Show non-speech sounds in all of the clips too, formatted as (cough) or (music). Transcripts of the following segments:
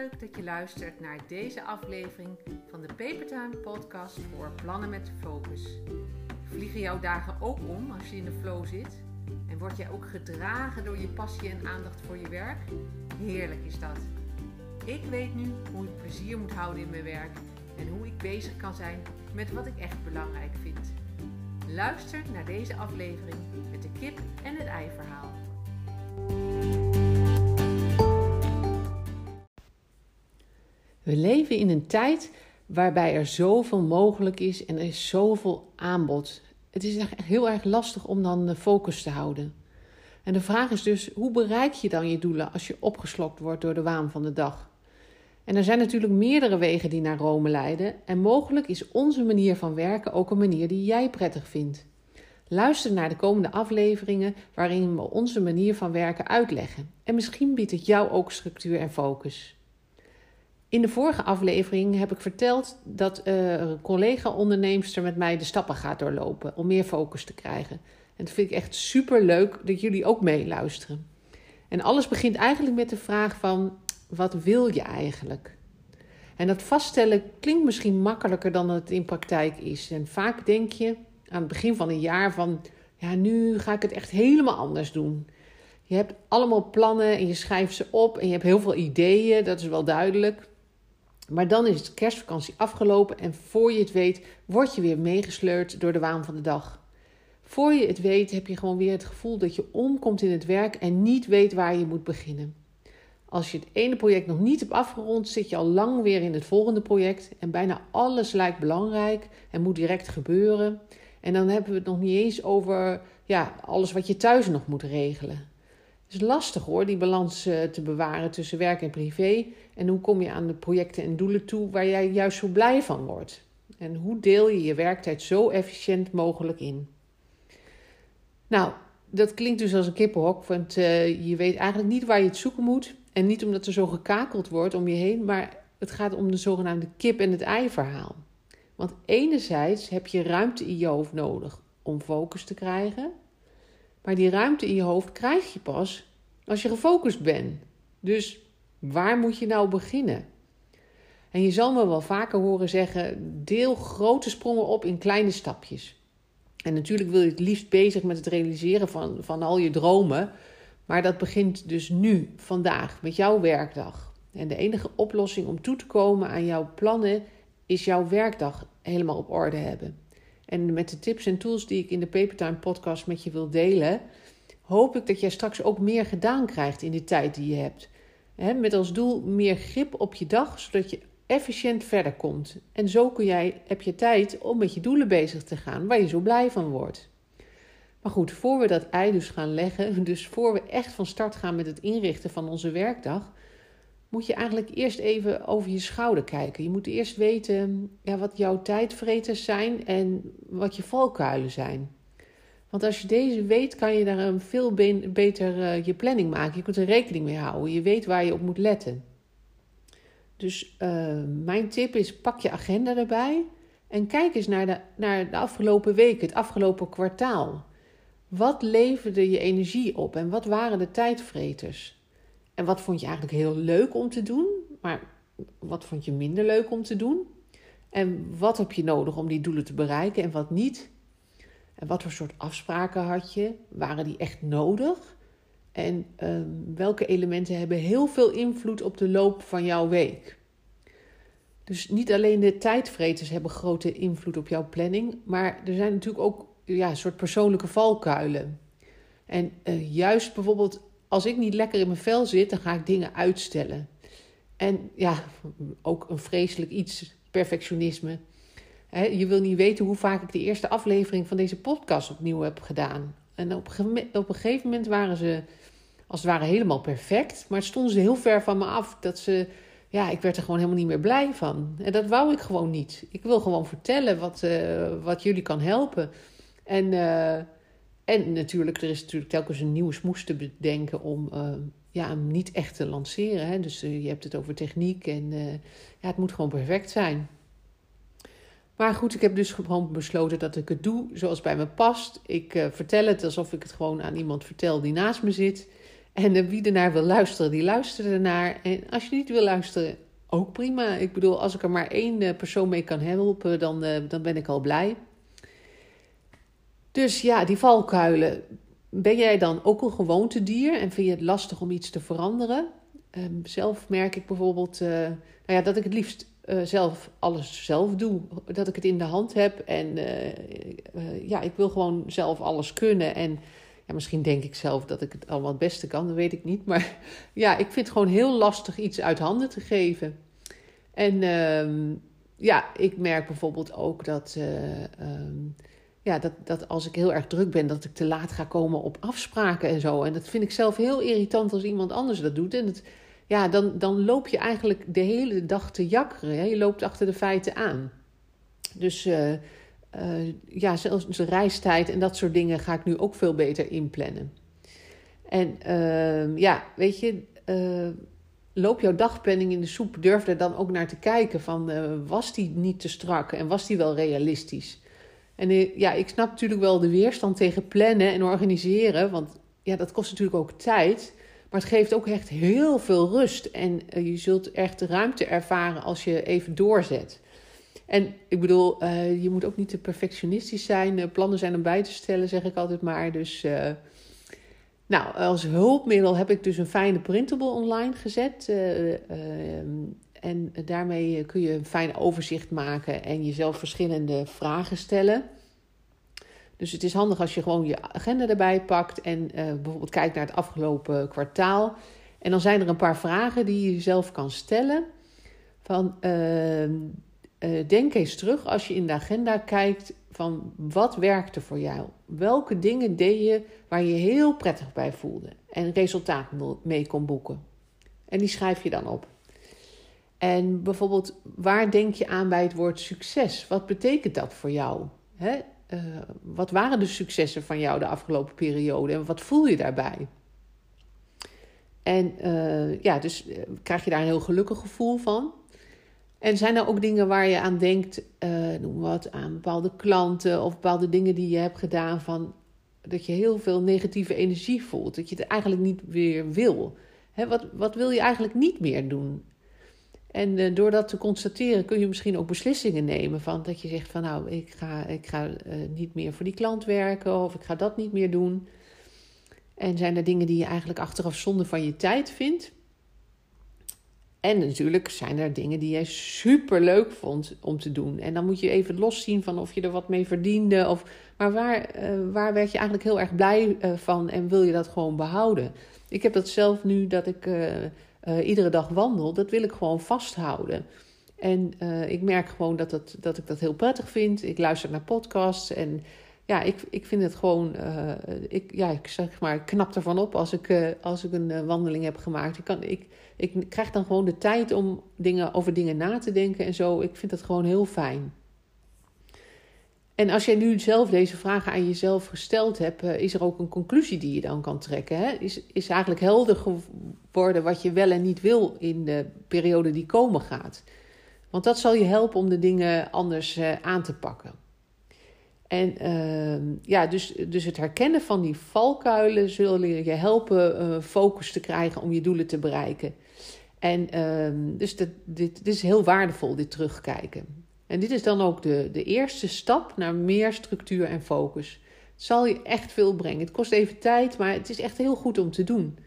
leuk dat je luistert naar deze aflevering van de Papertime podcast voor plannen met focus. Vliegen jouw dagen ook om als je in de flow zit? En word jij ook gedragen door je passie en aandacht voor je werk? Heerlijk is dat. Ik weet nu hoe ik plezier moet houden in mijn werk en hoe ik bezig kan zijn met wat ik echt belangrijk vind. Luister naar deze aflevering met de kip en het ei verhaal. We leven in een tijd waarbij er zoveel mogelijk is en er is zoveel aanbod. Het is echt heel erg lastig om dan de focus te houden. En de vraag is dus: hoe bereik je dan je doelen als je opgeslokt wordt door de waan van de dag? En er zijn natuurlijk meerdere wegen die naar Rome leiden, en mogelijk is onze manier van werken ook een manier die jij prettig vindt. Luister naar de komende afleveringen waarin we onze manier van werken uitleggen. En misschien biedt het jou ook structuur en focus. In de vorige aflevering heb ik verteld dat uh, een collega-onderneemster met mij de stappen gaat doorlopen om meer focus te krijgen. En dat vind ik echt super leuk dat jullie ook meeluisteren. En alles begint eigenlijk met de vraag van wat wil je eigenlijk? En dat vaststellen klinkt misschien makkelijker dan het in praktijk is. En vaak denk je aan het begin van een jaar van ja, nu ga ik het echt helemaal anders doen. Je hebt allemaal plannen en je schrijft ze op en je hebt heel veel ideeën, dat is wel duidelijk. Maar dan is de kerstvakantie afgelopen en voor je het weet, word je weer meegesleurd door de waan van de dag. Voor je het weet, heb je gewoon weer het gevoel dat je omkomt in het werk en niet weet waar je moet beginnen. Als je het ene project nog niet hebt afgerond, zit je al lang weer in het volgende project en bijna alles lijkt belangrijk en moet direct gebeuren. En dan hebben we het nog niet eens over ja, alles wat je thuis nog moet regelen. Het is lastig hoor, die balans eh, te bewaren tussen werk en privé. En hoe kom je aan de projecten en doelen toe waar jij juist zo blij van wordt? En hoe deel je je werktijd zo efficiënt mogelijk in? Nou, dat klinkt dus als een kippenhok, want uh, je weet eigenlijk niet waar je het zoeken moet. En niet omdat er zo gekakeld wordt om je heen, maar het gaat om de zogenaamde kip- en het ei-verhaal. Want enerzijds heb je ruimte in je hoofd nodig om focus te krijgen. Maar die ruimte in je hoofd krijg je pas als je gefocust bent. Dus waar moet je nou beginnen? En je zal me wel vaker horen zeggen: deel grote sprongen op in kleine stapjes. En natuurlijk wil je het liefst bezig met het realiseren van, van al je dromen. Maar dat begint dus nu, vandaag, met jouw werkdag. En de enige oplossing om toe te komen aan jouw plannen is jouw werkdag helemaal op orde hebben. En met de tips en tools die ik in de Papertime podcast met je wil delen, hoop ik dat jij straks ook meer gedaan krijgt in de tijd die je hebt. met als doel meer grip op je dag, zodat je efficiënt verder komt. En zo kun jij, heb je tijd om met je doelen bezig te gaan, waar je zo blij van wordt. Maar goed, voor we dat ei dus gaan leggen, (laughs) dus voor we echt van start gaan met het inrichten van onze werkdag, moet je eigenlijk eerst even over je schouder kijken. Je moet eerst weten ja, wat jouw tijdvreters zijn en wat je valkuilen zijn. Want als je deze weet, kan je daar een veel beter uh, je planning maken. Je kunt er rekening mee houden. Je weet waar je op moet letten. Dus uh, mijn tip is: pak je agenda erbij en kijk eens naar de, naar de afgelopen week, het afgelopen kwartaal. Wat leverde je energie op en wat waren de tijdvreters? En wat vond je eigenlijk heel leuk om te doen, maar wat vond je minder leuk om te doen? En wat heb je nodig om die doelen te bereiken en wat niet? En wat voor soort afspraken had je? Waren die echt nodig? En ehm, welke elementen hebben heel veel invloed op de loop van jouw week? Dus niet alleen de tijdvreters hebben grote invloed op jouw planning, maar er zijn natuurlijk ook ja, een soort persoonlijke valkuilen. En uh, juist bijvoorbeeld als ik niet lekker in mijn vel zit, dan ga ik dingen uitstellen. En ja, ook een vreselijk iets, perfectionisme. Je wil niet weten hoe vaak ik de eerste aflevering van deze podcast opnieuw heb gedaan. En op, een gegeven moment waren ze als het ware helemaal perfect. Maar stonden ze heel ver van me af. Dat ze, ja, ik werd er gewoon helemaal niet meer blij van. En dat wou ik gewoon niet. Ik wil gewoon vertellen wat, uh, wat jullie kan helpen. En uh, en natuurlijk, er is natuurlijk telkens een nieuwe smoes te bedenken om uh, ja, hem niet echt te lanceren. Hè? Dus je hebt het over techniek en ja, het moet gewoon perfect zijn. Maar goed, ik heb dus gewoon besloten dat ik het doe zoals bij me past. Ik vertel het alsof ik het gewoon aan iemand vertel die naast me zit. En wie ernaar wil luisteren, die luistert ernaar. En als je niet wil luisteren, ook prima. Ik bedoel, als ik er maar één persoon mee kan helpen, dan, dan ben ik al blij. Dus ja, die valkuilen. Ben jij dan ook een gewoontedier en vind je het lastig om iets te veranderen? Um, zelf merk ik bijvoorbeeld uh, nou ja, dat ik het liefst uh, zelf alles zelf doe. Dat ik het in de hand heb. En uh, ja, ik wil gewoon zelf alles kunnen. En ja, misschien denk ik zelf dat ik het allemaal het beste kan, dat weet ik niet. Maar (laughs) ja, ik vind het gewoon heel lastig iets uit handen te geven. En ehm, ja, ik merk bijvoorbeeld ook dat. Um, ja, dat, dat als ik heel erg druk ben, dat ik te laat ga komen op afspraken en zo. En dat vind ik zelf heel irritant als iemand anders dat doet. En het, ja, dan, dan loop je eigenlijk de hele dag te jakkeren. Hè? Je loopt achter de feiten aan. Dus uh, ja, zelfs de reistijd en dat soort dingen ga ik nu ook veel beter inplannen. En uh, ja, weet je, eh, loop jouw dagplanning in de soep. Durf er dan ook naar te kijken van, was die niet te strak en was die wel realistisch? En ja, ik snap natuurlijk wel de weerstand tegen plannen en organiseren. Want ja, dat kost natuurlijk ook tijd. Maar het geeft ook echt heel veel rust. En uh, je zult echt ruimte ervaren als je even doorzet. En ik bedoel, uh, je moet ook niet te perfectionistisch zijn. Uh, plannen zijn om bij te stellen, zeg ik altijd maar. Dus, nou, als hulpmiddel heb ik dus een fijne printable online gezet. Ehm, en daarmee kun je een fijn overzicht maken en jezelf verschillende vragen stellen. Dus het is handig als je gewoon je agenda erbij pakt en uh, bijvoorbeeld kijkt naar het afgelopen kwartaal. En dan zijn er een paar vragen die je jezelf kan stellen. Van uh, uh, denk eens terug als je in de agenda kijkt van wat werkte voor jou? Welke dingen deed je waar je heel prettig bij voelde en resultaat mee kon boeken? En die schrijf je dan op. En bijvoorbeeld, waar denk je aan bij het woord succes? Wat betekent dat voor jou? Uh, wat waren de successen van jou de afgelopen periode en wat voel je daarbij? En uh, ja, dus uh, krijg je daar een heel gelukkig gevoel van. En zijn er ook dingen waar je aan denkt, noem wat, aan bepaalde klanten of bepaalde dingen die je hebt gedaan van dat je heel veel negatieve energie voelt, dat je het eigenlijk niet weer wil. Wat, wat wil je eigenlijk niet meer doen? En uh, door dat te constateren kun je misschien ook beslissingen nemen. Van dat je zegt van nou, ik ga, ik ga uh, niet meer voor die klant werken of ik ga dat niet meer doen. En zijn er dingen die je eigenlijk achteraf zonde van je tijd vindt. En natuurlijk zijn er dingen die jij super leuk vond om te doen. En dan moet je even loszien van of je er wat mee verdiende. Of, maar waar, uh, waar werd je eigenlijk heel erg blij van en wil je dat gewoon behouden? Ik heb dat zelf nu dat ik uh, iedere dag wandel, dat wil ik gewoon vasthouden. En uh, ik merk gewoon dat, dat ik dat heel prettig vind. Ik luister naar podcasts en ja, ik, ik vind het gewoon, uh, ik, ja, ik zeg maar, ik knap ervan op als ik, als ik een wandeling heb gemaakt. Ik, kan, ik, ik krijg dan gewoon de tijd om dingen, over dingen na te denken en zo. Ik vind dat gewoon heel fijn. En als jij nu zelf deze vragen aan jezelf gesteld hebt, eh, is er ook een conclusie die je dan kan trekken. Hè? Is, is eigenlijk helder geworden wat je wel en niet wil in de periode die komen gaat. Want dat zal je helpen om de dingen anders uh, aan te pakken. En uh, ja, dus, dus het herkennen van die valkuilen zullen je helpen uh, focus te krijgen om je doelen te bereiken. En ehm, dus dat, dit, dit is heel waardevol, dit terugkijken. En dit is dan ook de, de eerste stap naar meer structuur en focus. Het zal je echt veel brengen. Het kost even tijd, maar het is echt heel goed om te doen.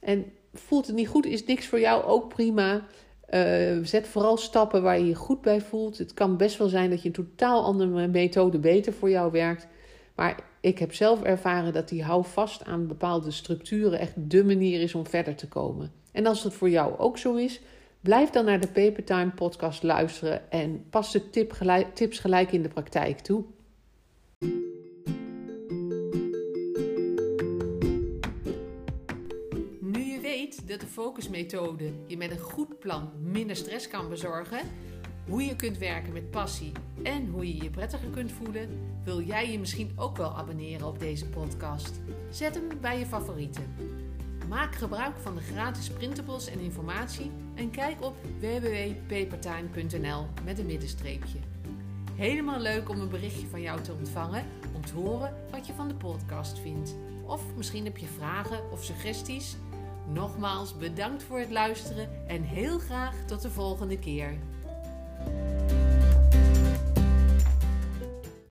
En voelt het niet goed, is niks voor jou ook prima. Uh, zet vooral stappen waar je je goed bij voelt. Het kan best wel zijn dat je een totaal andere methode beter voor jou werkt. Maar ik heb zelf ervaren dat die hou vast aan bepaalde structuren echt de manier is om verder te komen. En als het voor jou ook zo is, Blijf dan naar de Papertime podcast luisteren en pas de tip tips gelijk in de praktijk toe. Nu je weet dat de focusmethode je met een goed plan minder stress kan bezorgen, hoe je kunt werken met passie en hoe je je prettiger kunt voelen, wil jij je misschien ook wel abonneren op deze podcast. Zet hem bij je favorieten. Maak gebruik van de gratis printables en informatie en kijk op www.papertime.nl met een middenstreepje. Helemaal leuk om een berichtje van jou te ontvangen om te horen wat je van de podcast vindt. Of misschien heb je vragen of suggesties. Nogmaals bedankt voor het luisteren en heel graag tot de volgende keer.